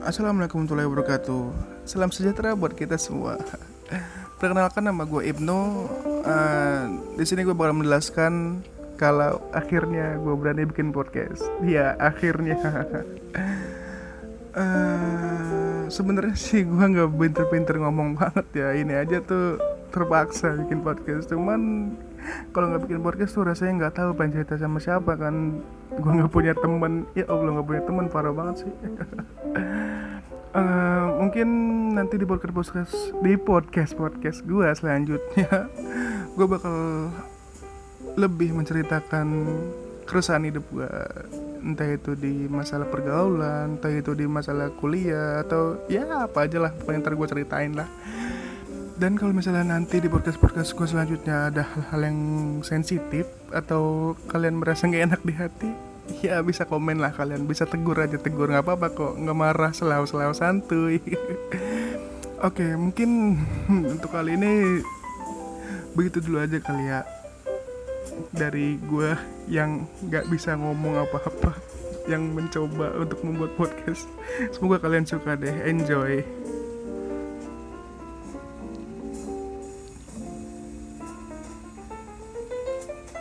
Assalamualaikum warahmatullahi wabarakatuh. Salam sejahtera buat kita semua. Perkenalkan nama gue Ibnu. Uh, di sini gue bakal menjelaskan kalau akhirnya gue berani bikin podcast. Iya, akhirnya. uh, Sebenarnya sih gue nggak pinter-pinter ngomong banget ya. Ini aja tuh terpaksa bikin podcast. Cuman kalau nggak bikin podcast tuh rasanya nggak tahu pengen cerita sama siapa kan. Gue nggak punya temen. Ya allah nggak punya temen parah banget sih. Uh, mungkin nanti di podcast podcast di podcast podcast gue selanjutnya gue bakal lebih menceritakan keresahan hidup gue entah itu di masalah pergaulan entah itu di masalah kuliah atau ya apa aja lah. Pokoknya ntar gue ceritain lah dan kalau misalnya nanti di podcast podcast gue selanjutnya ada hal-hal yang sensitif atau kalian merasa nggak enak di hati ya bisa komen lah kalian. Bisa tegur aja tegur. Nggak apa-apa kok. Nggak marah selalu selalu santuy. Oke mungkin untuk kali ini begitu dulu aja kali ya dari gue yang nggak bisa ngomong apa-apa yang mencoba untuk membuat podcast. Semoga kalian suka deh. Enjoy